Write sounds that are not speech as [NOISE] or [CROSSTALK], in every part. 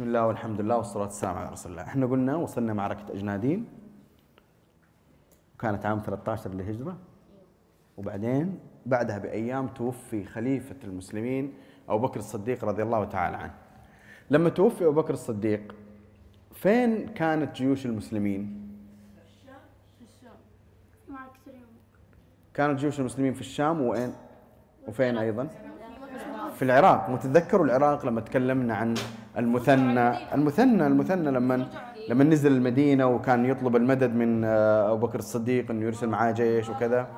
بسم الله والحمد لله والصلاة والسلام على رسول الله إحنا قلنا وصلنا معركة أجنادين وكانت عام 13 للهجرة وبعدين بعدها بأيام توفي خليفة المسلمين أبو بكر الصديق رضي الله تعالى عنه لما توفي أبو بكر الصديق فين كانت جيوش المسلمين؟ كثير يوم كانت جيوش المسلمين في الشام وين؟ وفين أيضا؟ في العراق وتتذكروا العراق لما تكلمنا عن المثنى. المثنى المثنى لما لما نزل المدينة وكان يطلب المدد من آه، أبو بكر الصديق أنه يرسل معاه جيش وكذا.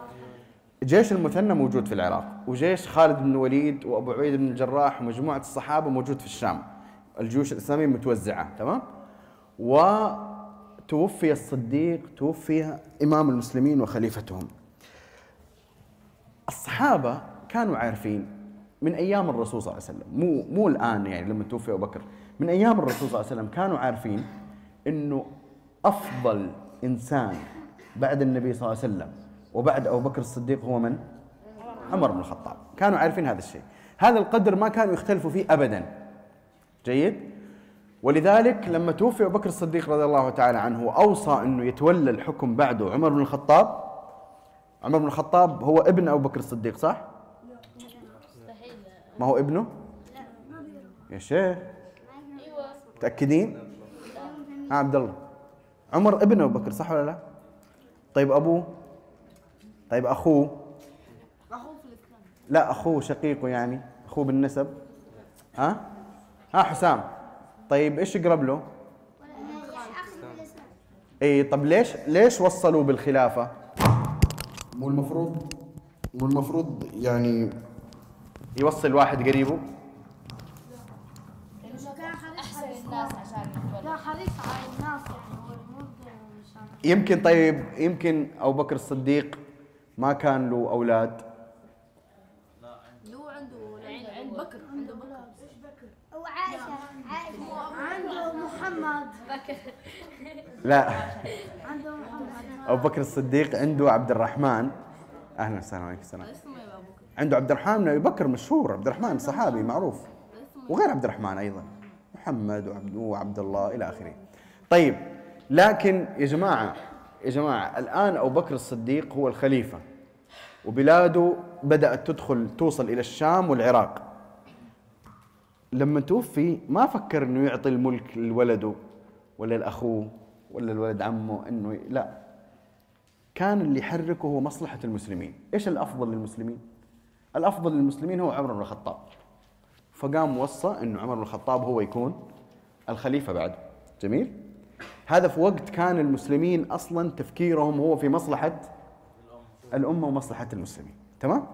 جيش المثنى موجود في العراق وجيش خالد بن الوليد وأبو عبيد بن الجراح ومجموعة الصحابة موجود في الشام. الجيوش الإسلامية متوزعة تمام؟ وتوفي الصديق توفي إمام المسلمين وخليفتهم. الصحابة كانوا عارفين من أيام الرسول صلى الله عليه وسلم مو مو الآن يعني لما توفي أبو بكر من أيام الرسول صلى الله عليه وسلم كانوا عارفين إنه أفضل إنسان بعد النبي صلى الله عليه وسلم وبعد أبو بكر الصديق هو من؟ عمر بن الخطاب كانوا عارفين هذا الشيء هذا القدر ما كانوا يختلفوا فيه أبدا جيد؟ ولذلك لما توفي أبو بكر الصديق رضي الله تعالى عنه وأوصى أنه يتولى الحكم بعده عمر بن الخطاب عمر بن الخطاب هو ابن أبو بكر الصديق صح؟ ما هو ابنه؟ يا شيخ متأكدين؟ ها عبد الله عمر ابن أبو بكر صح ولا لا؟ طيب أبوه؟ طيب أخوه؟ لا أخوه شقيقه يعني أخوه بالنسب ها؟ ها حسام طيب إيش يقرب له؟ اي طب ليش ليش وصلوا بالخلافة؟ مو المفروض مو المفروض يعني يوصل واحد قريبه؟ لا يمكن طيب يمكن أبو بكر الصديق ما كان له أولاد. له عنده بكر عنده بكر وعائشة عائشة عنده محمد لا. عنده محمد أبو بكر الصديق عنده عبد الرحمن. أهلا وسهلا عليكم السلام. عنده عبد الرحمن بن أبي بكر مشهور عبد الرحمن صحابي معروف وغير عبد الرحمن أيضا محمد وعبد وعبد الله إلى آخره. طيب لكن يا جماعة يا جماعة الآن أبو بكر الصديق هو الخليفة وبلاده بدأت تدخل توصل إلى الشام والعراق. لما توفي ما فكر إنه يعطي الملك لولده ولا لأخوه ولا لولد عمه إنه لا. كان اللي يحركه هو مصلحة المسلمين، إيش الأفضل للمسلمين؟ الأفضل للمسلمين هو عمر بن الخطاب. فقام وصى إنه عمر بن الخطاب هو يكون الخليفة بعده، جميل؟ هذا في وقت كان المسلمين أصلا تفكيرهم هو في مصلحة الأمة ومصلحة المسلمين، تمام؟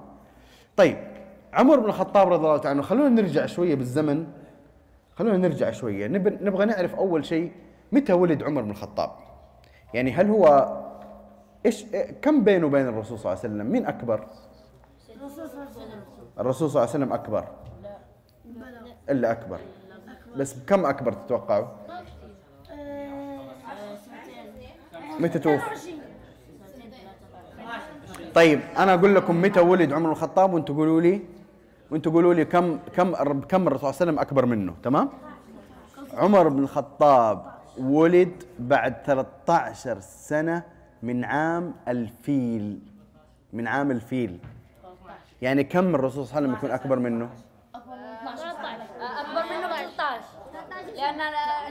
طيب عمر بن الخطاب رضي الله تعالى عنه خلونا نرجع شوية بالزمن. خلونا نرجع شوية. نب- نبغى نعرف أول شيء متى ولد عمر بن الخطاب. يعني هل هو إيش كم بينه وبين الرسول صلى الله عليه وسلم؟ مين أكبر؟ الرسول صلى الله عليه وسلم الرسول صلى الله عليه وسلم اكبر إلا أكبر. بس كم أكبر تتوقعوا؟ متى توفي طيب أنا أقول لكم متى ولد عمر الخطاب وأنتم قولوا لي وأنتم قولوا لي كم كم كم الرسول صلى الله عليه وسلم أكبر منه تمام؟ عمر بن الخطاب ولد بعد 13 سنة من عام الفيل من عام الفيل. يعني كم الرسول صلى الله عليه وسلم يكون أكبر منه؟ أكبر من 13 اكبر منه ب 13 لأن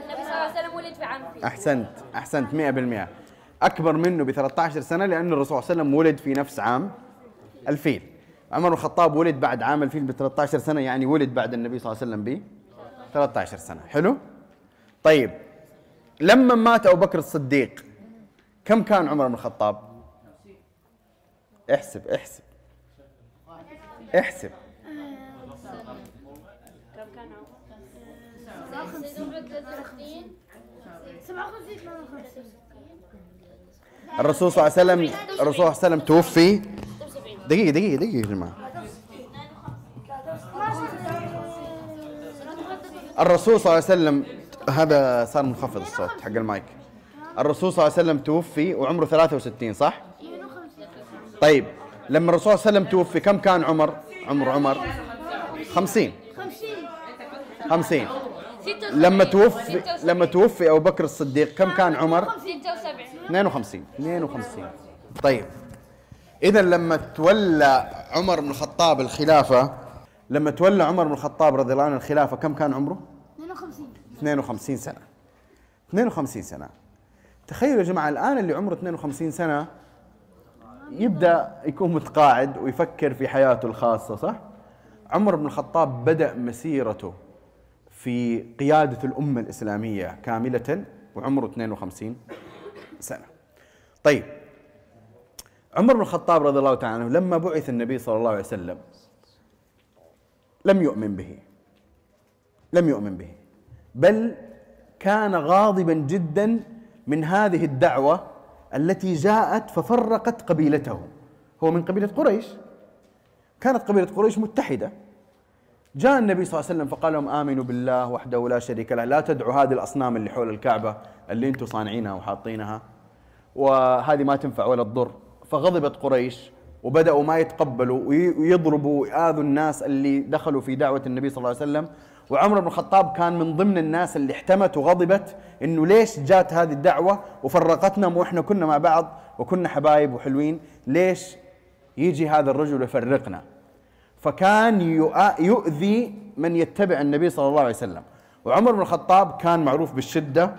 النبي صلى الله عليه وسلم ولد في عام أحسنت أحسنت 100% أكبر منه ب 13 سنة لأن الرسول صلى الله عليه وسلم ولد في نفس عام الفيل. عمر بن الخطاب ولد بعد عام الفيل ب 13 سنة يعني ولد بعد النبي صلى الله عليه وسلم ب 13 سنة. حلو؟ طيب لما مات أبو بكر الصديق كم كان عمر بن الخطاب؟ احسب احسب. احسب كم كان عمره؟ 36 57 58 الرسول صلى الله عليه وسلم الرسول صلى الله عليه وسلم توفي دقيقة دقيقة دقيقة يا جماعة الرسول صلى الله عليه وسلم هذا صار منخفض الصوت حق المايك الرسول صلى الله عليه وسلم توفي وعمره 63 صح؟ طيب لما الرسول صلى الله عليه وسلم توفي كم كان عمر؟ عمر عمر. 50 50 50 لما توفي لما توفي أبو بكر الصديق كم كان عمر؟ 76 52 52 طيب. اذا لما تولى عمر بن الخطاب الخلافة لما تولى عمر بن الخطاب رضي الله عنه الخلافة كم كان عمره؟ 52 52 سنة. 52 سنة. تخيلوا يا جماعة الآن اللي عمره 52 سنة يبدأ يكون متقاعد ويفكر في حياته الخاصة صح؟ عمر بن الخطاب بدأ مسيرته في قيادة الأمة الإسلامية كاملة وعمره 52 سنة. طيب عمر بن الخطاب رضي الله تعالى عنه لما بعث النبي صلى الله عليه وسلم لم يؤمن به. لم يؤمن به. بل كان غاضبا جدا من هذه الدعوة التي جاءت ففرقت قبيلته. هو من قبيلة قريش. كانت قبيلة قريش متحدة. جاء النبي صلى الله عليه وسلم فقال لهم آمنوا بالله وحده لا شريك له. لا تدعوا هذه الأصنام اللي حول الكعبة اللي أنتم صانعينها وحاطينها. وهذه ما تنفع ولا تضر. فغضبت قريش وبدأوا ما يتقبلوا وي- ويضربوا ويؤذوا الناس اللي دخلوا في دعوة النبي صلى الله عليه وسلم. وعمر بن الخطاب كان من ضمن الناس اللي احتمت وغضبت إنه ليش جات هذه الدعوة وفرقتنا وإحنا كنا مع بعض وكنا حبايب وحلوين؟ ليش يجي هذا الرجل يفرقنا فكان يؤ- يؤذي من يتبع النبي صلى الله عليه وسلم. وعمر بن الخطاب كان معروف بالشدة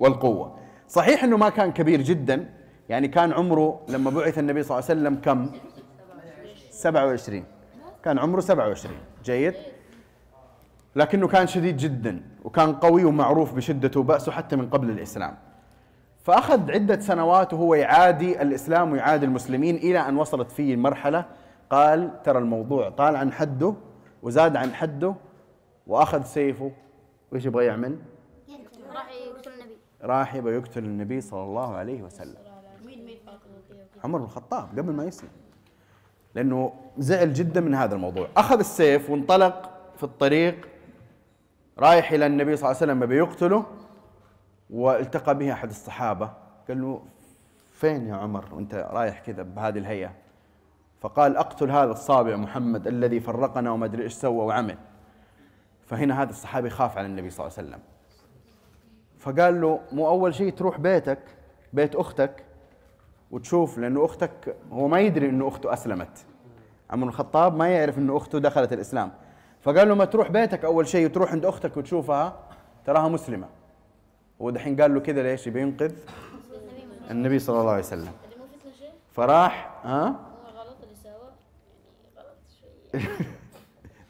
والقوة. صحيح أنه ما كان كبير جدا يعني كان عمره لما بعث النبي صلى الله عليه وسلم كم؟ 27 كان عمره 27 جيد؟ لكنه كان شديد جدا وكان قوي ومعروف بشدته وبأسه حتى من قبل الإسلام. فأخذ عدة سنوات وهو يعادي الإسلام ويعادي المسلمين إلى أن وصلت فيه مرحلة قال ترى الموضوع. طال عن حده وزاد عن حده وأخذ سيفه. وإيش يبغى يعمل؟ راح يقتل النبي راح يبغى يقتل النبي صلى الله عليه وسلم. عمر بن الخطاب قبل ما يسلم. لأنه زعل جدا من هذا الموضوع. أخذ السيف وانطلق في الطريق رايح إلى النبي صلى الله عليه وسلم بيقتله والتقى به أحد الصحابة. قال له فين يا عمر؟ وأنت رايح كذا بهذه الهيئة. فقال أقتل هذا الصابع محمد الذي فرقنا وما أدري إيش سوى وعمل. فهنا هذا الصحابي خاف على النبي صلى الله عليه وسلم. فقال له مو أول شيء تروح بيتك بيت أختك وتشوف لأنه أختك هو ما يدري أنه أخته أسلمت. عمر الخطاب ما يعرف أنه أخته دخلت الإسلام. فقال له ما تروح بيتك أول شيء وتروح عند أختك وتشوفها تراها مسلمة. هو دحين قال له كذا ليش يبي ينقذ؟ النبي صلى الله عليه وسلم. فراح ها؟ غلط اللي سواه يعني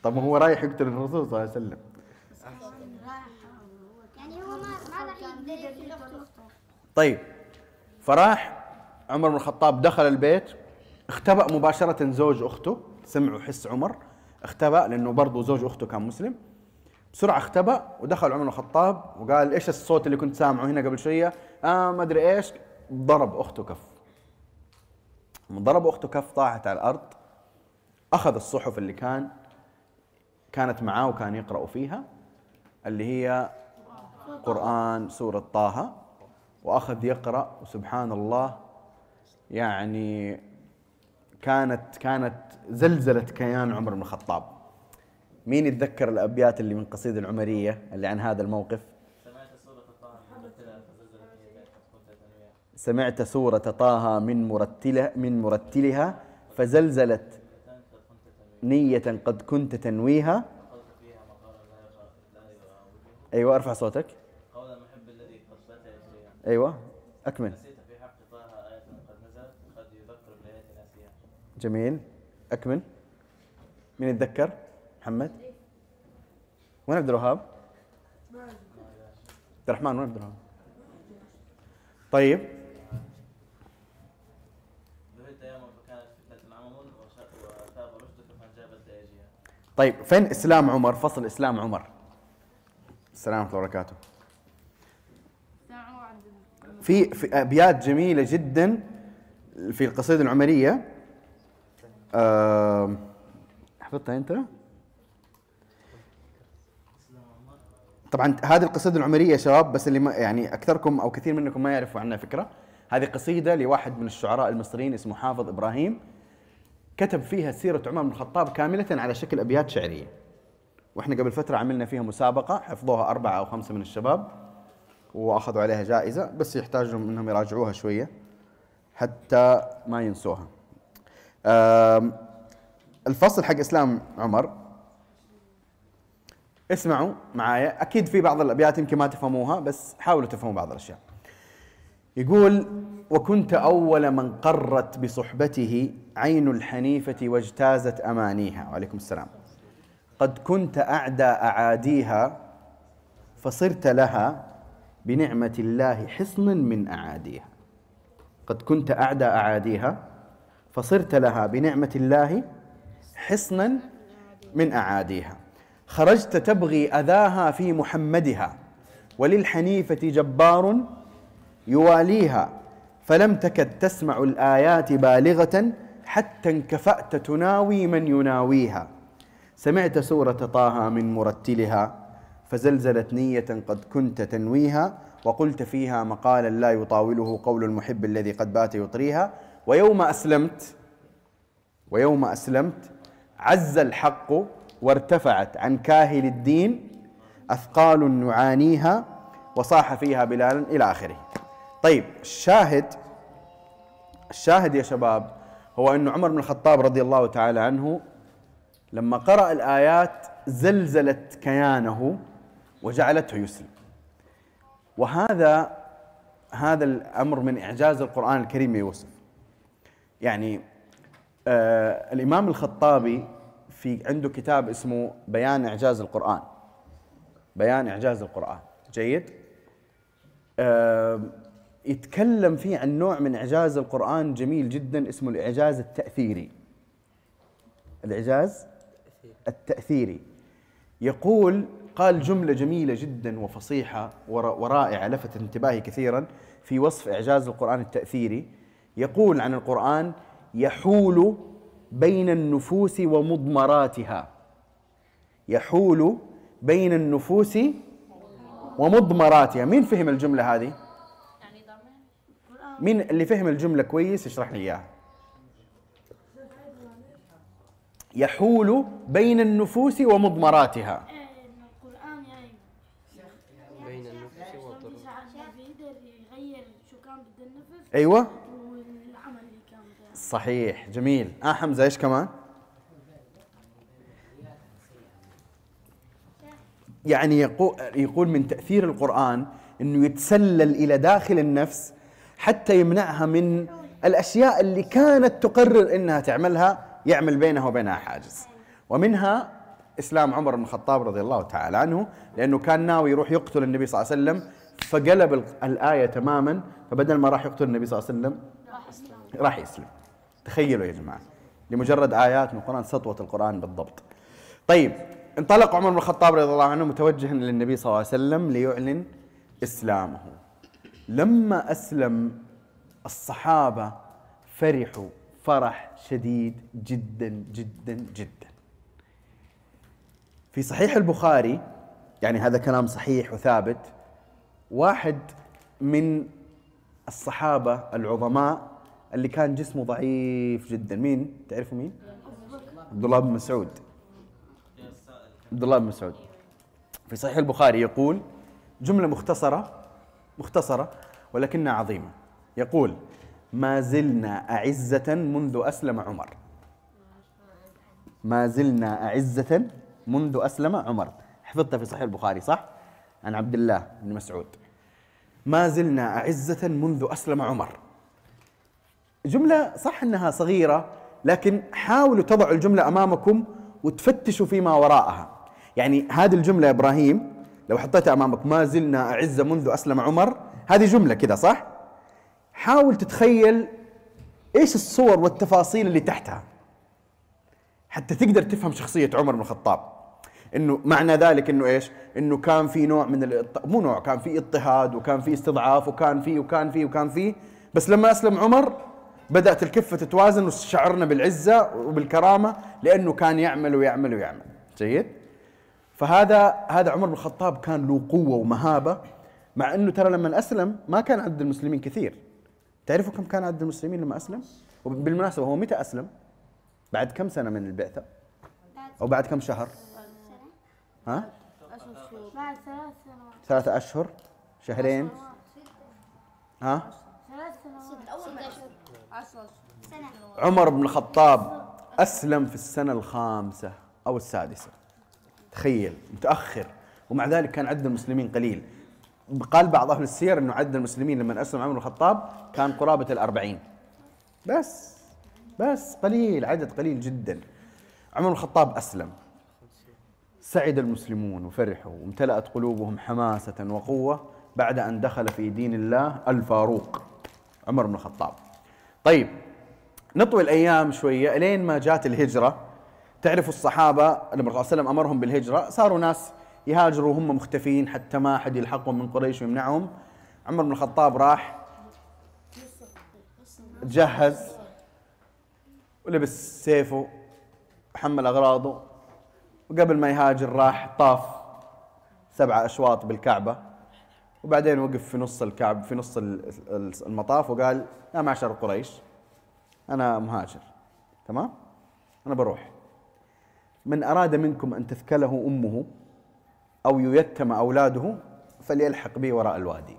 طب ما هو رايح يقتل الرسول صلى الله عليه وسلم. يعني طيب فراح عمر بن الخطاب دخل البيت اختبأ مباشرة زوج أخته سمع وحس عمر اختبأ لأنه برضه زوج أخته كان مسلم. بسرعة اختبأ ودخل عمر الخطاب وقال إيش الصوت اللي كنت سامعه هنا قبل شوية؟ آه ما أدري إيش. ضرب أخته كف. ضرب أخته كف طاحت على الأرض. أخذ الصحف اللي كان كانت معاه وكان يقرأ فيها اللي هي قرآن سورة طه وأخذ يقرأ وسبحان الله يعني كانت كانت زلزلت كيان عمر بن الخطاب. مين يتذكر الأبيات اللي من قصيدة العمرية اللي عن هذا الموقف؟ سمعت سورة طه من مرتلها من مرتلها فزلزلت نية قد كنت تنويها. أيوة أرفع صوتك. قول المحب الذي قد بات يجريها أيوة أكمل نسيت في حق طه آية قد نزلت قد يذكر بالآيات ناسيها جميل. أكمل. مين يتذكر؟ محمد. وين عبد الوهاب؟ عبد الرحمن وين عبد الوهاب؟ طيب. طيب فين إسلام عمر؟ فصل إسلام عمر. السلام عليكم وبركاته. في في أبيات جميلة جدا في القصيدة العمرية. آم، حفظتها أنت؟ طبعا هذه القصيدة العمرية يا شباب بس اللي ما يعني أكثركم أو كثير منكم ما يعرفوا عنها فكرة هذه قصيدة لواحد من الشعراء المصريين اسمه حافظ إبراهيم كتب فيها سيرة عمر بن الخطاب كاملة على شكل أبيات شعرية وإحنا قبل فترة عملنا فيها مسابقة حفظوها أربعة أو خمسة من الشباب وأخذوا عليها جائزة بس يحتاجوا إنهم يراجعوها شوية حتى ما ينسوها. الفصل حق إسلام عمر اسمعوا معايا أكيد في بعض الأبيات يمكن ما تفهموها بس حاولوا تفهموا بعض الأشياء. يقول وكنت أول من قرت بصحبته عين الحنيفة واجتازت أمانيها وعليكم السلام. قد كنت أعدى أعاديها فصرت لها بنعمة الله حصنا من أعاديها. قد كنت أعدى أعاديها فصرت لها بنعمة الله حصنا من أعاديها. خرجت تبغي أذاها في محمدها وللحنيفة جبار يواليها. فلم تكد تسمع الآيات بالغة حتى انكفأت تناوي من يناويها. سمعت سورة طه من مرتلها فزلزلت نية قد كنت تنويها. وقلت فيها مقالا لا يطاوله قول المحب الذي قد بات يطريها. ويوم أسلمت ويوم أسلمت عز الحق وارتفعت عن كاهل الدين أثقال نعانيها وصاح فيها بلال إلى آخره. طيب الشاهد الشاهد يا شباب هو انه عمر بن الخطاب رضي الله تعالى عنه لما قرأ الآيات زلزلت كيانه وجعلته يسلم. وهذا هذا الأمر من إعجاز القرآن الكريم يوسف. يعني آه الإمام الخطابي في عنده كتاب اسمه بيان إعجاز القرآن. بيان إعجاز القرآن، جيد؟ آه يتكلم فيه عن نوع من إعجاز القرآن جميل جدا اسمه الإعجاز التأثيري. الإعجاز التأثيري يقول قال جملة جميلة جدا وفصيحة ور- ورائعة لفتت انتباهي كثيرا في وصف إعجاز القرآن التأثيري يقول عن القرآن يحول بين النفوس ومضمراتها. يحول بين النفوس ومضمراتها. مين فهم الجملة هذه؟ يعني مين اللي فهم الجملة كويس؟ يشرح لي إياها. يحول بين النفوس ومضمراتها. يعني بين النفس والضر ساعات بيقدر يغير شو كان بده النفس أيوة والعمل اللي كان بده صحيح جميل. آه حمزة إيش كمان؟ يعني يقول, يقول من تأثير القرآن أنه يتسلل إلى داخل النفس حتى يمنعها من الأشياء اللي كانت تقرر أنها تعملها يعمل بينها وبينها حاجز. ومنها إسلام عمر بن الخطاب رضي الله تعالى عنه لأنه كان ناوي يروح يقتل النبي صلى الله عليه وسلم فقلب ال- الآية تماما فبدل ما راح يقتل النبي صلى الله عليه وسلم راح يسلم. تخيلوا يا جماعة لمجرد آيات من القرآن سطوة القرآن بالضبط. طيب انطلق عمر بن الخطاب رضي الله عنه متوجها للنبي صلى الله عليه وسلم ليعلن إسلامه. لما أسلم الصحابة فرحوا فرح شديد جدا جدا جدا. في صحيح البخاري يعني هذا كلام صحيح وثابت واحد من الصحابة العظماء اللي كان جسمه ضعيف جدا. مين؟ تعرفوا مين؟ عبد الله بن مسعود. عبد الله بن مسعود. في صحيح البخاري يقول جملة مختصرة مختصرة ولكنها عظيمة. يقول ما زلنا أعزة منذ أسلم عمر. ما زلنا أعزة منذ أسلم عمر. حفظتها في صحيح البخاري صح؟ عن عبد الله بن مسعود. ما زلنا أعزة منذ أسلم عمر. جملة صح أنها صغيرة لكن حاولوا تضعوا الجملة أمامكم وتفتشوا فيما وراءها يعني هذه الجملة يا إبراهيم لو حطيتها أمامك ما زلنا أعزة منذ أسلم عمر هذه جملة كذا صح؟ حاول تتخيل إيش الصور والتفاصيل اللي تحتها حتى تقدر تفهم شخصية عمر بن الخطاب إنه معنى ذلك إنه إيش؟ إنه كان في نوع من الاضط... مو نوع كان في اضطهاد وكان في استضعاف وكان في وكان في وكان في بس لما أسلم عمر بدأت الكفة تتوازن وشعرنا بالعزة وبالكرامة لأنه كان يعمل ويعمل ويعمل جيد؟ فهذا هذا عمر بن الخطاب كان له قوة ومهابة مع إنه ترى لما أسلم ما كان عدد المسلمين كثير تعرفوا كم كان عدد المسلمين لما أسلم؟ وبالمناسبة هو متى أسلم؟ بعد كم سنة من البعثة؟ أو بعد كم شهر؟ ها بعد ثلاث سنوات ثلاثة أشهر شهرين ها ثلاث سنوات عمر بن الخطاب أسلم في السنة الخامسة أو السادسة. تخيل متأخر. ومع ذلك كان عدد المسلمين قليل. قال بعض أهل السير أنه عدد المسلمين لما أسلم عمر بن الخطاب كان قرابة الأربعين. بس بس قليل عدد قليل جدا. عمر بن الخطاب أسلم. سعد المسلمون وفرحوا وامتلأت قلوبهم حماسة وقوة بعد أن دخل في دين الله الفاروق عمر بن الخطاب. طيب نطوي الأيام شوية. إلين ما جات الهجرة تعرفوا الصحابة لما الرسول صلى الله عليه وسلم أمرهم بالهجرة صاروا ناس يهاجروا وهم مختفين حتى ما أحد يلحقهم من قريش ويمنعهم. عمر بن الخطاب راح تجهز ولبس سيفه وحمل أغراضه وقبل ما يهاجر راح طاف سبعة أشواط بالكعبة. وبعدين وقف في نص الكعب في نص ال- ال- المطاف وقال يا معشر قريش أنا مهاجر. تمام؟ أنا بروح. من أراد منكم أن تثكله أمه أو ييتم أولاده فليلحق بي وراء الوادي.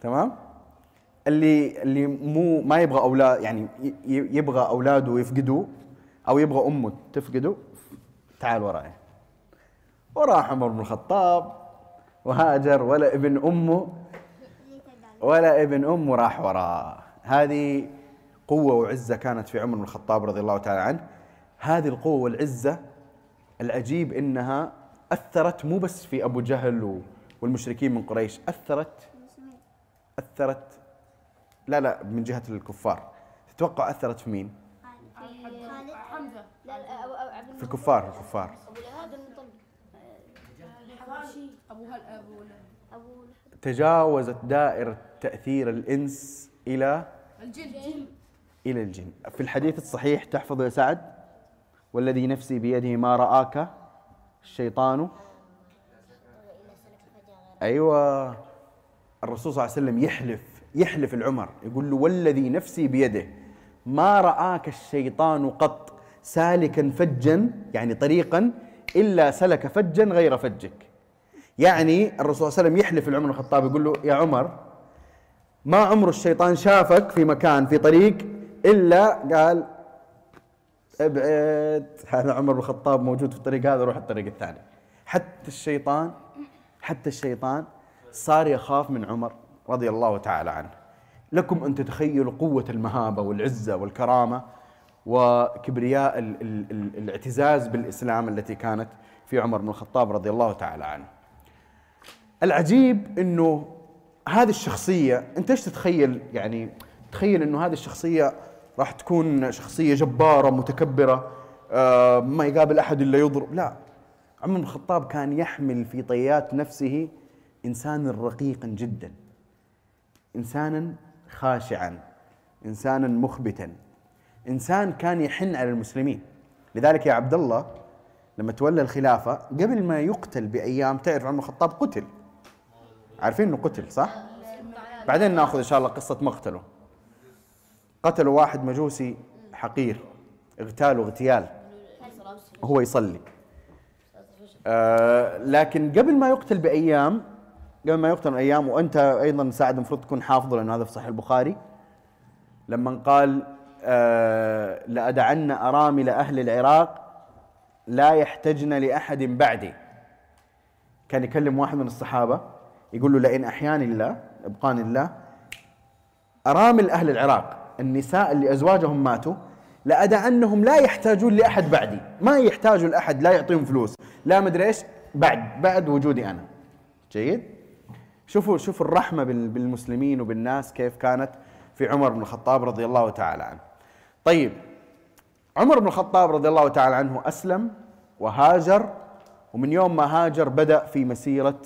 تمام؟ اللي اللي مو ما يبغى أولاد يعني يبغى أولاده يفقدوا أو يبغى أمه تفقده تعال وراي. وراح عمر بن الخطاب وهاجر ولا ابن أمه ولا ابن أمه راح وراه هذه قوة وعزة كانت في عمر بن الخطاب رضي الله تعالى عنه. هذه القوة والعزة العجيب إنها أثرت مو بس في أبو جهل والمشركين من قريش أثرت أثرت لا لا من جهة الكفار. تتوقع أثرت في مين؟ في الكفار الكفار أبو لهب المطلب الحبشي أبو تجاوزت دائرة تأثير الإنس إلى الجن. إلى الجن. في الحديث الصحيح تحفظ يا سعد؟ والذي نفسي بيده ما رآك الشيطان. أيوه. الرسول صلى الله عليه وسلم يحلف يحلف العمر. يقول له والذي نفسي بيده ما رآك الشيطان قط سالكا فجا يعني طريقا إلا سلك فجا غير فجك. يعني الرسول صلى الله عليه وسلم يحلف العمر بن الخطاب يقول له يا عمر ما عمر الشيطان شافك في مكان في طريق إلا قال ابعد هذا عمر بن الخطاب موجود في الطريق هذا روح الطريق الثاني. حتى الشيطان حتى الشيطان صار يخاف من عمر رضي الله تعالى عنه. لكم أن تتخيلوا قوة المهابة والعزة والكرامة وكبرياء ال ال ال الاعتزاز بالإسلام التي كانت في عمر بن الخطاب رضي الله تعالى عنه. العجيب إنه هذه الشخصية أنت إيش تتخيل؟ يعني تخيل إنه هذه الشخصية راح تكون شخصية جبارة متكبرة آه ما يقابل أحد إلا يضرب. لا عمر بن الخطاب كان يحمل في طيات نفسه إنسانا رقيقا جدا إنسانا خاشعا إنسانا مخبتا إنسان كان يحن على المسلمين. لذلك يا عبد الله لما تولى الخلافة قبل ما يقتل بأيام تعرف عمر بن الخطاب قتل. عارفين إنه قتل صح؟ بعدين ناخذ إن شاء الله قصة مقتله. قتلوا واحد مجوسي حقير اغتاله اغتيال وهو يصلي. آه لكن قبل ما يقتل بأيام قبل ما يقتل بأيام وأنت أيضا سعد المفروض تكون حافظه لأنه هذا في صحيح البخاري لما قال آه لأدعن أرامل أهل العراق لا يحتجن لأحد بعدي. كان يكلم واحد من الصحابة يقول له لئن أحياني الله إبقاني الله أرامل أهل العراق النساء اللي أزواجهم ماتوا لأدعنهم لا يحتاجون لأحد بعدي. ما يحتاجوا لأحد لا يعطيهم فلوس. لا مدري إيش بعد بعد وجودي أنا. جيد؟ شوفوا شوفوا الرحمة بال- بالمسلمين وبالناس كيف كانت في عمر بن الخطاب رضي الله تعالى عنه. طيب عمر بن الخطاب رضي الله تعالى عنه أسلم وهاجر ومن يوم ما هاجر بدأ في مسيرة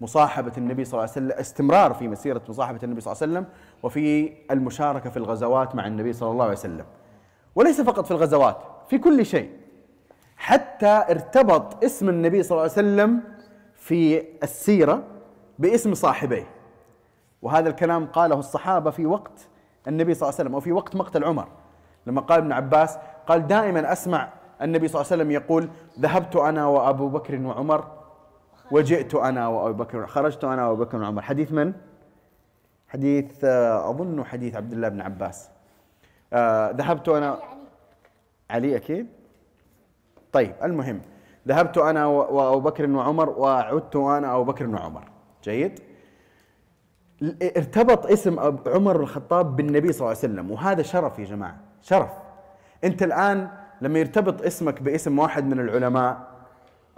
مصاحبة النبي صلى الله عليه وسلم استمرار في مسيرة مصاحبة النبي صلى الله عليه وسلم وفي المشاركة في الغزوات مع النبي صلى الله عليه وسلم. وليس فقط في الغزوات في كل شيء. حتى ارتبط اسم النبي صلى الله عليه وسلم في السيرة باسم صاحبيه. وهذا الكلام قاله الصحابة في وقت النبي صلى الله عليه وسلم أو في وقت مقتل عمر. لما قال ابن عباس قال دائما أسمع النبي صلى الله عليه وسلم يقول ذهبت أنا وأبو بكر وعمر وجئت أنا وأبو بكر خرجت أنا وأبو بكر وعمر حديث من؟ حديث آه، اظنه حديث عبد الله بن عباس. آه، ذهبت أنا علي أكيد. طيب المهم ذهبت أنا وأبو بكر وعمر وعدت أنا وأبو بكر وعمر جيد؟ ارتبط اسم عمر الخطاب بالنبي صلى الله عليه وسلم وهذا شرف يا جماعة شرف. أنت الآن لما يرتبط اسمك باسم واحد من العلماء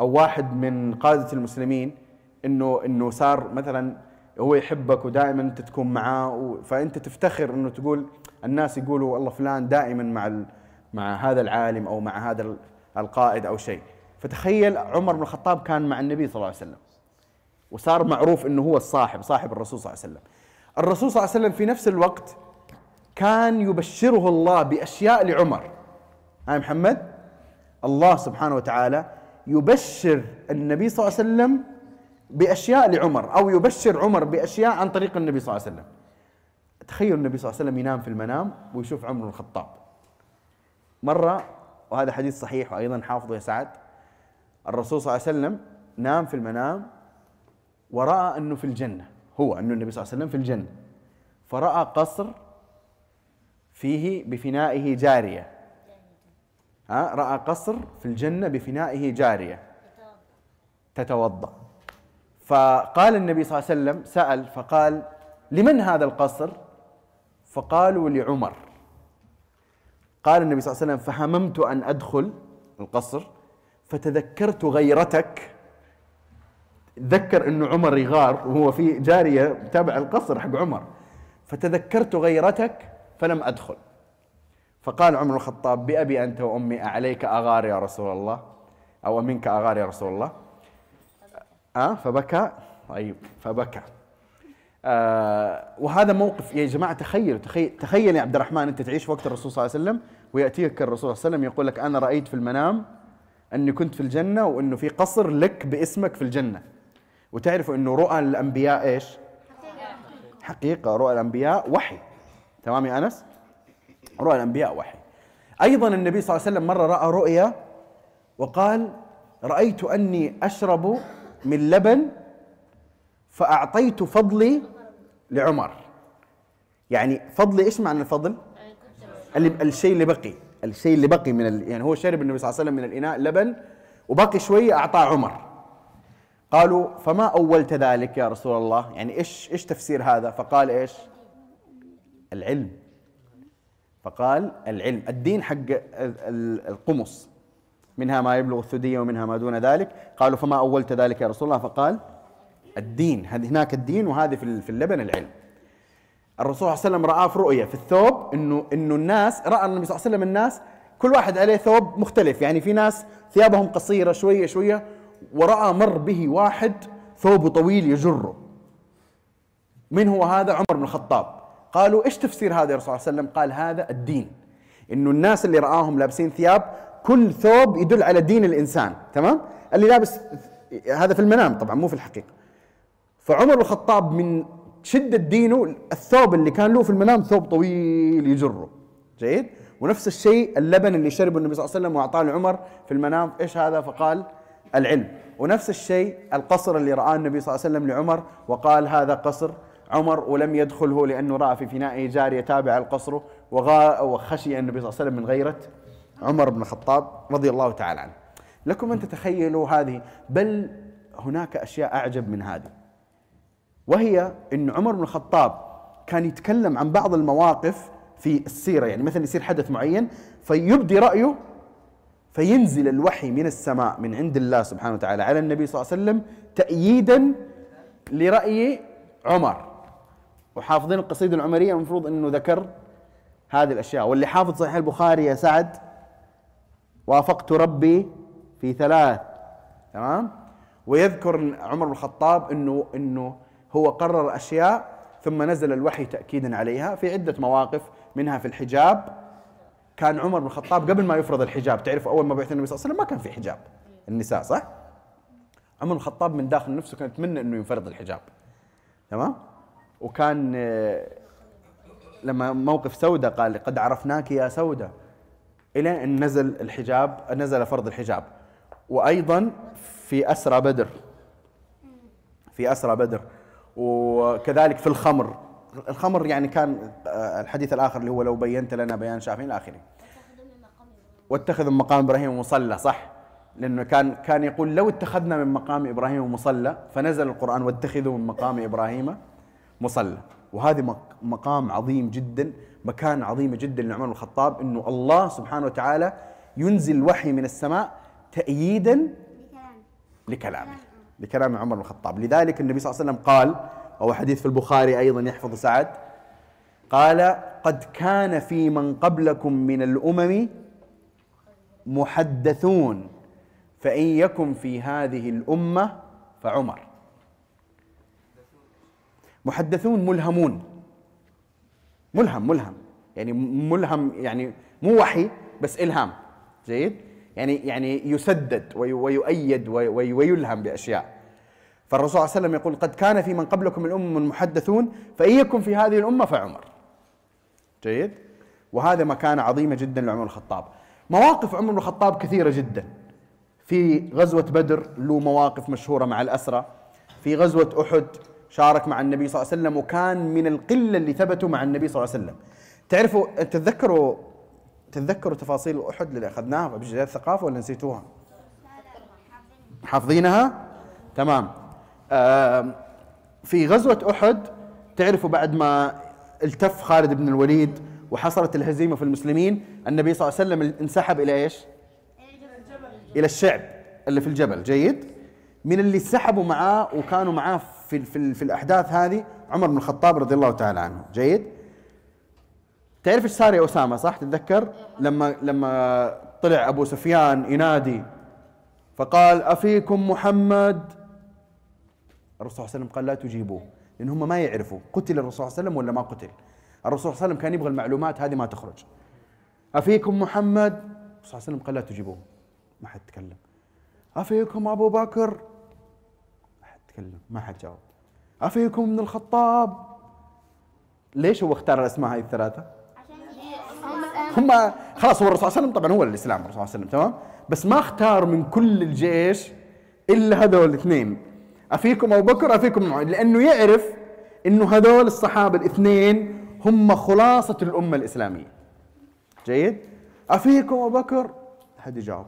أو واحد من قادة المسلمين إنه إنه صار مثلا هو يحبك ودائما أنت تكون معاه فأنت تفتخر إنه تقول الناس يقولوا والله فلان دائما مع مع هذا العالم أو مع هذا ال- القائد أو شيء. فتخيل عمر بن الخطاب كان مع النبي صلى الله عليه وسلم. وصار معروف إنه هو الصاحب صاحب الرسول صلى الله عليه وسلم. الرسول صلى الله عليه وسلم في نفس الوقت كان يبشره الله بأشياء لعمر. هاي محمد؟ الله سبحانه وتعالى يبشر النبي صلى الله عليه وسلم بأشياء لعمر أو يبشر عمر بأشياء عن طريق النبي صلى الله عليه وسلم. تخيل النبي صلى الله عليه وسلم ينام في المنام ويشوف عمر الخطاب. مرة وهذا حديث صحيح وأيضا حافظه يا سعد الرسول صلى الله عليه وسلم نام في المنام ورأى أنه في الجنة هو أنه النبي صلى الله عليه وسلم في الجنة. فرأى قصر فيه بفنائه جارية. ها رأى قصر في الجنة بفنائه جارية. تتوضأ. فقال النبي صلى الله عليه وسلم سأل فقال لمن هذا القصر؟ فقالوا لعمر. قال النبي صلى الله عليه وسلم فهممت أن أدخل القصر فتذكرت غيرتك. تذكر إنه عمر يغار وهو في جارية تابع القصر حق عمر. فتذكرت غيرتك فلم أدخل. فقال عمر الخطاب بأبي أنت وأمي أعليك أغار يا رسول الله؟ أو منك أغار يا رسول الله؟ أه فبكى. طيب فبكى. آه وهذا موقف يا جماعة تخيلوا تخيل, تخيل يا عبد الرحمن أنت تعيش وقت الرسول صلى الله عليه وسلم ويأتيك الرسول صلى الله عليه وسلم يقول لك أنا رأيت في المنام أني كنت في الجنة وأنه في قصر لك باسمك في الجنة. وتعرفوا أنه رؤى الأنبياء إيش؟ حقيقة رؤى الأنبياء وحي. تمام يا أنس؟ رؤى الأنبياء وحي. أيضا النبي صلى الله عليه وسلم مرة رأى رؤيا وقال رأيت أني أشرب من لبن فأعطيت فضلي لعمر. يعني فضلي إيش معنى الفضل؟ الشيء اللي بقي. الشيء اللي بقي من ال... يعني هو شرب النبي صلى الله عليه وسلم من الإناء لبن وبقي شوية أعطاه عمر. قالوا فما أولت ذلك يا رسول الله؟ يعني إيش إيش تفسير هذا؟ فقال إيش؟ العلم. فقال العلم الدين حق ال- ال- القمص منها ما يبلغ الثدية ومنها ما دون ذلك. قالوا فما أولت ذلك يا رسول الله؟ فقال الدين هناك الدين وهذه في ال- في اللبن العلم. الرسول صلى الله عليه وسلم رآه في رؤية في الثوب إنه إنه الناس رأى النبي صلى الله عليه وسلم الناس كل واحد عليه ثوب مختلف. يعني في ناس ثيابهم قصيرة شوية شوية ورأى مر به واحد ثوبه طويل يجره. من هو هذا؟ عمر بن الخطاب. قالوا إيش تفسير هذا يا رسول الله صلى الله عليه وسلم؟ قال هذا الدين. إنه الناس اللي رآهم لابسين ثياب كل ثوب يدل على دين الإنسان تمام؟ اللي لابس هذا في المنام طبعا مو في الحقيقة. فعمر الخطاب من شدة دينه الثوب اللي كان له في المنام ثوب طويل يجره. جيد؟ ونفس الشيء اللبن اللي شربه النبي صلى الله عليه وسلم وأعطاه لعمر في المنام إيش هذا؟ فقال العلم. ونفس الشيء القصر اللي رآه النبي صلى الله عليه وسلم لعمر وقال هذا قصر عمر ولم يدخله لأنه رأى في فنائه جارية تابعة القصر وغا وخشي النبي صلى الله عليه وسلم من غيرة عمر بن الخطاب رضي الله تعالى عنه. لكم أن تتخيلوا هذه بل هناك أشياء أعجب من هذه. وهي أن عمر بن الخطاب كان يتكلم عن بعض المواقف في السيرة. يعني مثلا يصير حدث معين فيبدي رأيه فينزل الوحي من السماء من عند الله سبحانه وتعالى على النبي صلى الله عليه وسلم تأييدا لرأي عمر. وحافظين القصيدة العمرية المفروض أنه ذكر هذه الأشياء واللي حافظ صحيح البخاري يا سعد وافقت ربي في ثلاث تمام ويذكر عمر بن الخطاب إنه إنه هو قرر أشياء ثم نزل الوحي تاكيدا عليها في عدة مواقف منها في الحجاب كان عمر بن الخطاب قبل ما يفرض الحجاب تعرف أول ما بعث النبي صلى الله عليه وسلم ما كان في حجاب النساء صح؟ عمر بن الخطاب من داخل نفسه كان يتمنى إنه ينفرض الحجاب تمام؟ وكان آه، لما موقف سودة قال قد عرفناك يا سودة إلى أن نزل الحجاب نزل فرض الحجاب. وأيضا في أسرى بدر. في أسرى بدر. وكذلك في الخمر. الخمر يعني كان آه، الحديث الآخر اللي هو لو بينت لنا بيان شافين إلى آخره. واتخذ من مقام إبراهيم مصلى صح؟ لأنه كان كان يقول لو اتخذنا من مقام إبراهيم مصلى فنزل القرآن واتخذوا من مقام إبراهيم. مصلى. وهذه مق- مقام عظيم جدا مكان عظيمه جدا لعمر بن الخطاب إنه الله سبحانه وتعالى ينزل الوحي من السماء تأييدا لكلامه لكلام عمر بن الخطاب. لذلك النبي صلى الله عليه وسلم قال وهو حديث في البخاري أيضا يحفظ سعد قال قد كان في من قبلكم من الأمم محدثون فإن يكن في هذه الأمة فعمر. محدثون ملهمون. ملهم ملهم. يعني ملهم يعني مو وحي بس إلهام. جيد؟ يعني يعني يسدد وي- ويؤيد وي- وي- ويلهم بأشياء. فالرسول صلى الله عليه وسلم يقول قد كان في من قبلكم الأمم محدثون فإن يكن في هذه الأمة فعمر. جيد؟ وهذا مكانة عظيمة جدا لعمر الخطاب. مواقف عمر بن الخطاب كثيرة جدا. في غزوة بدر له مواقف مشهورة مع الأسرة. في غزوة أحد شارك مع النبي صلى الله عليه وسلم وكان من القلة اللي ثبتوا مع النبي صلى الله عليه وسلم. تعرفوا تتذكروا تتذكروا تفاصيل أحد اللي أخذناها؟ في بجهاز الثقافة ولا نسيتوها؟ حافظينها؟ تمام. في غزوة أحد تعرفوا بعد ما التف خالد بن الوليد وحصلت الهزيمة في المسلمين النبي صلى الله عليه وسلم انسحب إلى إيش؟ إلى الشعب اللي في الجبل. جيد؟ من اللي سحبوا معاه وكانوا معاه في, في, في الأحداث هذه عمر بن الخطاب رضي الله تعالى عنه. جيد؟ تعرف إيش صار يا أسامة صح؟ تتذكر؟ لما لما طلع أبو سفيان ينادي فقال أفيكم محمد؟ الرسول صلى الله عليه وسلم قال لا تجيبوه لأن هم ما يعرفوا قتل الرسول صلى الله عليه وسلم ولا ما قتل؟ الرسول صلى الله عليه وسلم كان يبغى المعلومات هذه ما تخرج. أفيكم محمد؟ الرسول صلى الله عليه وسلم قال لا تجيبوه. ما حد تكلم أفيكم أبو بكر؟ ما حد تكلم ما حد جاوب. أفيكم ابن الخطاب؟ ليش هو اختار الأسماء هذه الثلاثة؟ هم خلاص هو الرسول صلى الله عليه وسلم طبعا هو الإسلام الرسول صلى الله عليه وسلم تمام؟ بس ما اختار من كل الجيش إلا هذول الاثنين. أفيكم أبو بكر أفيكم معاذ لأنه يعرف إنه هذول الصحابة الاثنين هم خلاصة الأمة الإسلامية. جيد؟ أفيكم أبو بكر؟ حد يجاوب.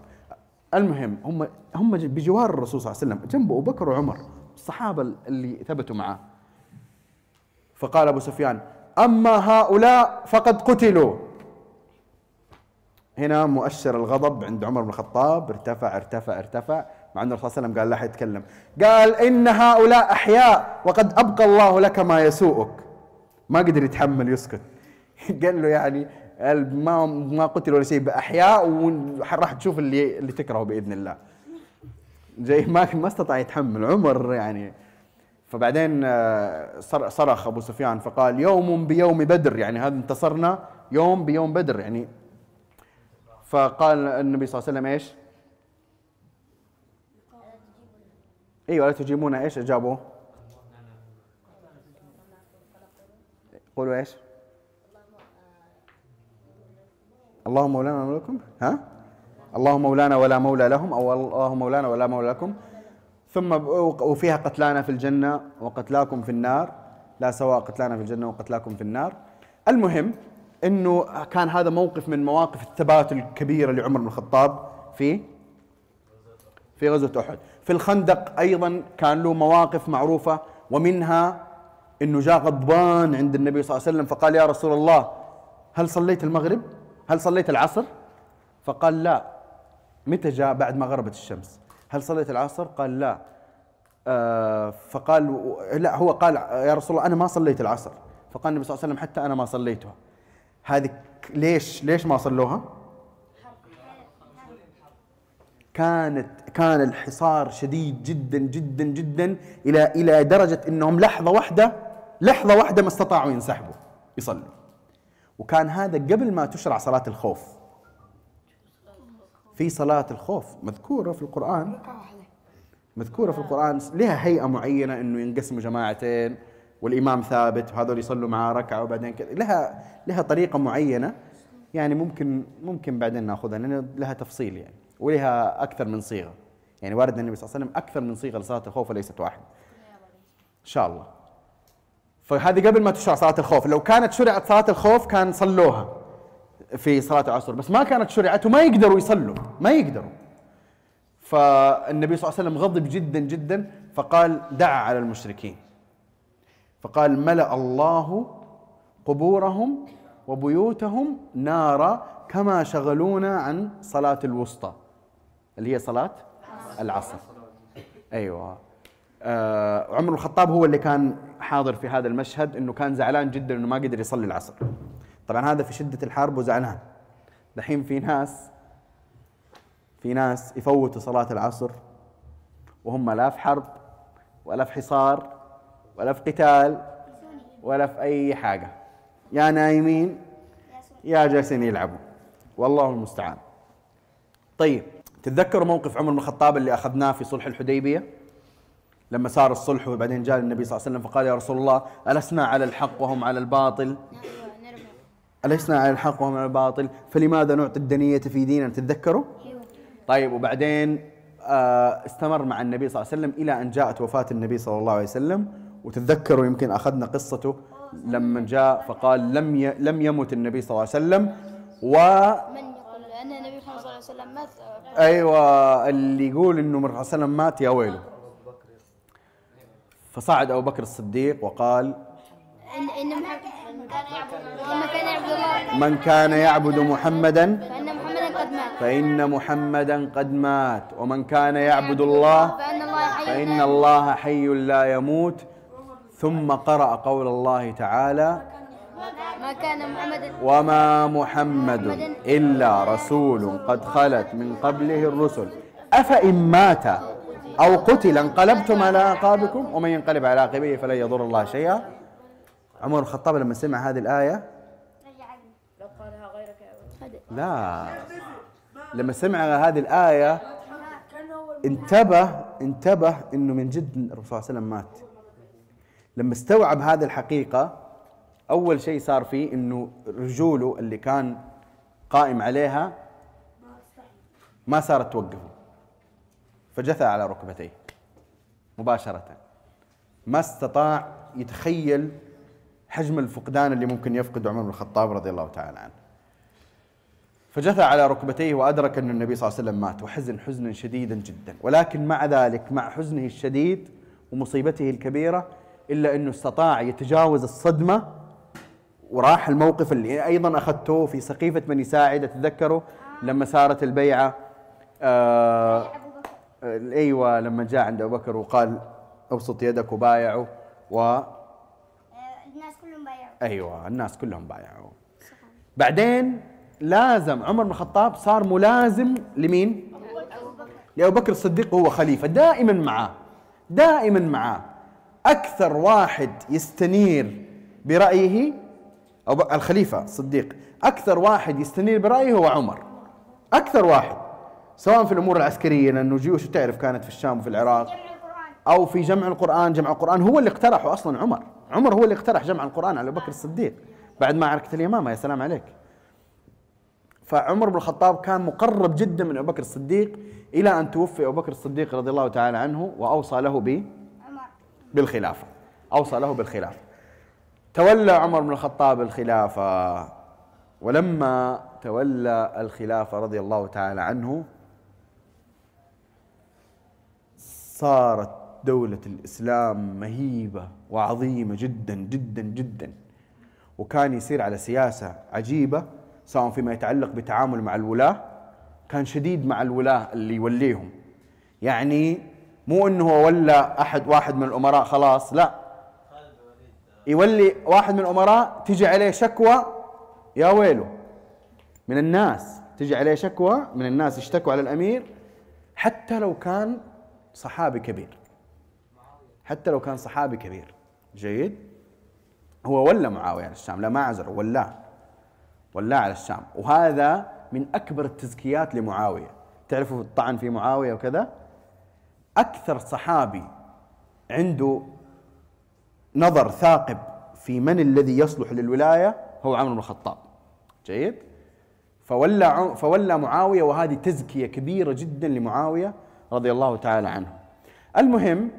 المهم هم هم بجوار الرسول صلى الله عليه وسلم. جنب أبو بكر وعمر. الصحابة اللي ثبتوا معاه. فقال أبو سفيان أما هؤلاء فقد قتلوا. هنا مؤشر الغضب عند عمر بن الخطاب ارتفع ارتفع ارتفع مع أن الرسول صلى الله عليه وسلم قال لا حد يتكلم. قال إن هؤلاء أحياء وقد أبقى الله لك ما يسوءك. ما قدر يتحمل يسكت. [LAUGHS] قال له يعني ما ما قتل ولا شيء بأحياء وراح تشوف اللي اللي تكرهه بإذن الله. جاي ما ما استطاع يتحمل عمر يعني فبعدين آه، صر- صرخ أبو سفيان فقال يوم بيوم بدر يعني هذا انتصرنا يوم بيوم بدر يعني فقال النبي صلى الله عليه وسلم إيش؟ إيوه لا تجيبون إيش اجابوا؟ قولوا إيش؟ الله مولانا ولا لكم ها؟ الله مولانا ولا مولى لهم أو الله مولانا ولا مولى لكم. ثم وفيها قتلانا في الجنة وقتلاكم في النار. لا سواء قتلانا في الجنة وقتلاكم في النار. المهم إنه كان هذا موقف من مواقف الثبات الكبيرة لعمر بن الخطاب في في غزوة أحد. في الخندق أيضا كان له مواقف معروفة ومنها أنه جاء غضبان عند النبي صلى الله عليه وسلم فقال يا رسول الله هل صليت المغرب؟ هل صليت العصر؟ فقال لا. متى جاء بعد ما غربت الشمس؟ هل صليت العصر؟ قال لا. آه فقال لا هو قال يا رسول الله أنا ما صليت العصر. فقال النبي صلى الله عليه وسلم حتى أنا ما صليتها هذه ليش ليش ما صلوها؟ كانت كان الحصار شديد جدا جدا جدا إلى إلى درجة إنهم لحظة واحدة لحظة واحدة ما استطاعوا ينسحبوا يصلوا. وكان هذا قبل ما تشرع صلاة الخوف. في صلاة الخوف مذكورة في القرآن. مذكورة في القرآن. لها هيئة معينة إنه ينقسموا جماعتين والإمام ثابت وهذول يصلوا معاه ركعة وبعدين كذا. لها لها طريقة معينة يعني ممكن ممكن بعدين نأخذها لأن لها تفصيل يعني ولها أكثر من صيغة. يعني وارد النبي صلى الله عليه وسلم أكثر من صيغة لصلاة الخوف وليست واحدة. إن شاء الله. فهذه قبل ما تشرع صلاة الخوف. لو كانت شرعت صلاة الخوف كان صلوها. في صلاة العصر بس ما كانت شرعت وما يقدروا يصلوا ما يقدروا. فالنبي صلى الله عليه وسلم غضب جدا جدا فقال دعا على المشركين. فقال ملأ الله قبورهم وبيوتهم نارا كما شغلونا عن صلاة الوسطى. اللي هي صلاة العصر. أيوة. آه عمر الخطاب هو اللي كان حاضر في هذا المشهد إنه كان زعلان جدا إنه ما قدر يصلي العصر. طبعا هذا في شدة الحرب وزعلان. دحين في ناس في ناس يفوتوا صلاة العصر وهم لا في حرب ولا في حصار ولا في قتال ولا في أي حاجة. يا نايمين يا جالسين يلعبوا والله المستعان. طيب تتذكروا موقف عمر بن الخطاب اللي أخذناه في صلح الحديبية؟ لما صار الصلح وبعدين جاء النبي صلى الله عليه وسلم فقال يا رسول الله ألسنا على الحق وهم على الباطل؟ ألسنا على الحق على الباطل؟ فلماذا نعطي الدنية في ديننا؟ تتذكروا؟ طيب وبعدين آه، استمر مع النبي صلى الله عليه وسلم إلى أن جاءت وفاة النبي صلى الله عليه وسلم. وتتذكروا يمكن أخذنا قصته لما جاء فقال لم. لم يمت النبي صلى الله عليه وسلم. و من يقول أن النبي محمد صلى الله عليه وسلم مات؟ أيوه اللي يقول إنه النبي صلى الله عليه وسلم مات يا ويله. فصعد أبو بكر الصديق وقال إن إن من كان يعبد محمدا فإن محمدا قد مات. فإن محمدا قد مات. ومن كان يعبد الله فإن الله حي فإن الله حي لا يموت. ثم قرأ قول الله تعالى ما كان محمد وما محمد إلا رسول قد خلت من قبله الرسل. أفإن مات أو قتل انقلبتم على أعقابكم؟ ومن ينقلب على عقبيه فلن يضر الله شيئا. عمر بن الخطاب لما سمع هذه الآية؟ لا. لما سمع هذه الآية انتبه انتبه إنه من جد الرسول صلى الله عليه وسلم مات. لما استوعب هذه الحقيقة أول شيء صار فيه إنه رجوله اللي كان قائم عليها ما صارت توقفه. فجثى على ركبتيه مباشرة. ما استطاع يتخيل حجم الفقدان اللي ممكن يفقد عمر بن الخطاب رضي الله تعالى عنه. فجثى على ركبتيه وأدرك أن النبي صلى الله عليه وسلم مات وحزن حزنا شديدا جدا. ولكن مع ذلك مع حزنه الشديد ومصيبته الكبيرة إلا أنه استطاع يتجاوز الصدمة وراح الموقف اللي أيضا أخذته في سقيفة بني ساعدة تذكروا؟ لما صارت البيعة آه آه، أيوة لما جاء عند أبو بكر وقال أبسط يدك وبايعوا و أيوه الناس كلهم بايعوا. بعدين لازم عمر بن الخطاب صار ملازم لمين؟ لأبو بكر الصديق وهو خليفة دائما معاه دائما معاه. أكثر واحد يستنير برأيه أو الخليفة الصديق أكثر واحد يستنير برأيه هو عمر. أكثر واحد سواء في الأمور العسكرية لأنه جيوش تعرف كانت في الشام وفي العراق أو في جمع القرآن جمع القرآن هو اللي اقترحه أصلا عمر. عمر هو اللي اقترح جمع القرآن على ابو بكر الصديق بعد معركه اليمامه يا سلام عليك. فعمر بن الخطاب كان مقرب جدا من أبو بكر الصديق إلى أن توفي أبو بكر الصديق رضي الله تعالى عنه وأوصى له ب بالخلافة. أوصى له بالخلافة. تولى عمر بن الخطاب الخلافة ولما تولى الخلافة رضي الله تعالى عنه صارت دولة الإسلام مهيبة. وعظيمة جدا جدا جدا. وكان يسير على سياسة عجيبة سواء فيما يتعلق بتعامل مع الولاة كان شديد مع الولاة اللي يوليهم. يعني مو إنه هو ولى أحد واحد من الأمراء خلاص لا. يولي واحد من الأمراء تجي عليه شكوى يا ويله. من الناس تجي عليه شكوى من الناس يشتكوا على الأمير حتى لو كان صحابي كبير. حتى لو كان صحابي كبير. جيد. هو ولى معاوية على الشام لا ما عزله ولاه ولاه على الشام وهذا من أكبر التزكيات لمعاوية. تعرفوا الطعن في معاوية وكذا؟ أكثر صحابي عنده نظر ثاقب في من الذي يصلح للولاية هو عمرو بن الخطاب. جيد؟ فولى فولى معاوية وهذه تزكية كبيرة جدا لمعاوية رضي الله تعالى عنه. المهم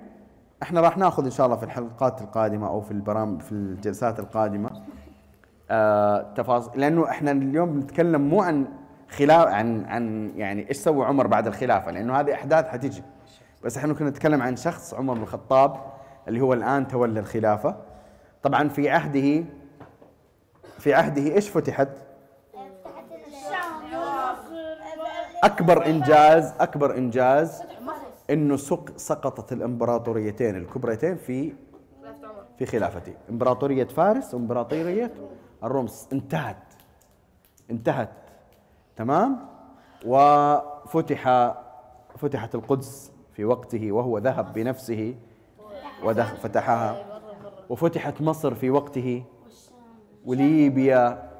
إحنا راح ناخذ إن شاء الله في الحلقات القادمة أو في البرامج في الجلسات القادمة آه تفاصيل لأنه إحنا اليوم بنتكلم مو عن خلاف عن عن يعني إيش سوى عمر بعد الخلافة لأنه هذه أحداث حتيجي بس إحنا كنا نتكلم عن شخص عمر بن الخطاب اللي هو الآن تولى الخلافة طبعا في عهده في عهده إيش فتحت؟ أكبر إنجاز أكبر إنجاز إنه سق سقطت الإمبراطوريتين الكبريتين في في خلافته. إمبراطورية فارس وامبراطوريه الروم. انتهت. انتهت. تمام؟ وفتح فتحت القدس في وقته وهو ذهب بنفسه ودخل فتحها. وفتحت مصر في وقته. وليبيا.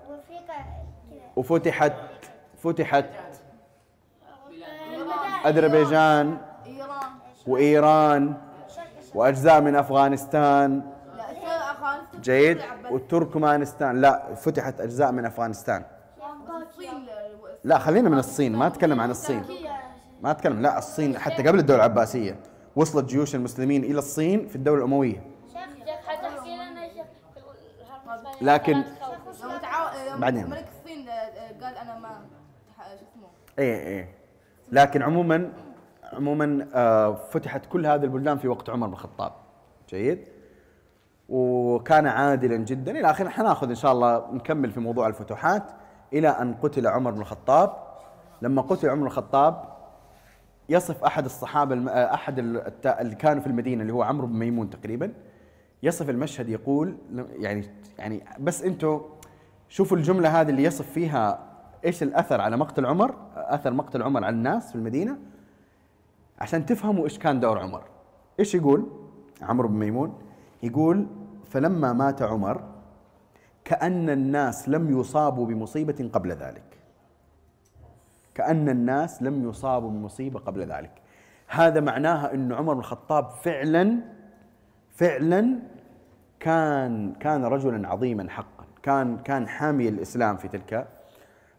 وفتحت فتحت أذربيجان. وإيران وأجزاء من أفغانستان. جيد. وتركمانستان. لا فتحت أجزاء من أفغانستان. لا خلينا من الصين. ما أتكلم عن الصين. ما أتكلم. لا الصين حتى قبل الدولة العباسية. وصلت جيوش المسلمين إلى الصين في الحرب الإسبانية لكن- بعدين. ملك الصين آه، قال أنا ما تح- شو اسمه؟ إيه إيه. لكن عموما عموما آه، فتحت كل هذه البلدان في وقت عمر بن الخطاب. جيد؟ وكان عادلا جدا. إلى آخره حناخذ إن شاء الله نكمل في موضوع الفتوحات إلى أن قتل عمر بن الخطاب. لما قتل عمر بن الخطاب يصف أحد الصحابة آه، أحد اللي كانوا في المدينة اللي هو عمرو بن ميمون تقريبا. يصف المشهد يقول يعني يعني بس أنتم شوفوا الجملة هذه اللي يصف فيها إيش الأثر على مقتل عمر أثر مقتل عمر على الناس في المدينة. عشان تفهموا إيش كان دور عمر. إيش يقول؟ عمرو بن ميمون يقول فلما مات عمر كأن الناس لم يصابوا بمصيبة قبل ذلك. كأن الناس لم يصابوا بمصيبة قبل ذلك. هذا معناها أن عمر بن الخطاب فعلا فعلا كان كان رجلا عظيما حقا. كان كان حامي الإسلام في تلك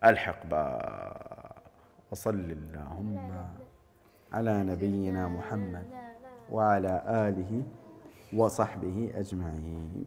الحقبة. وصل اللهم. على نبينا محمد وعلى آله وصحبه أجمعين.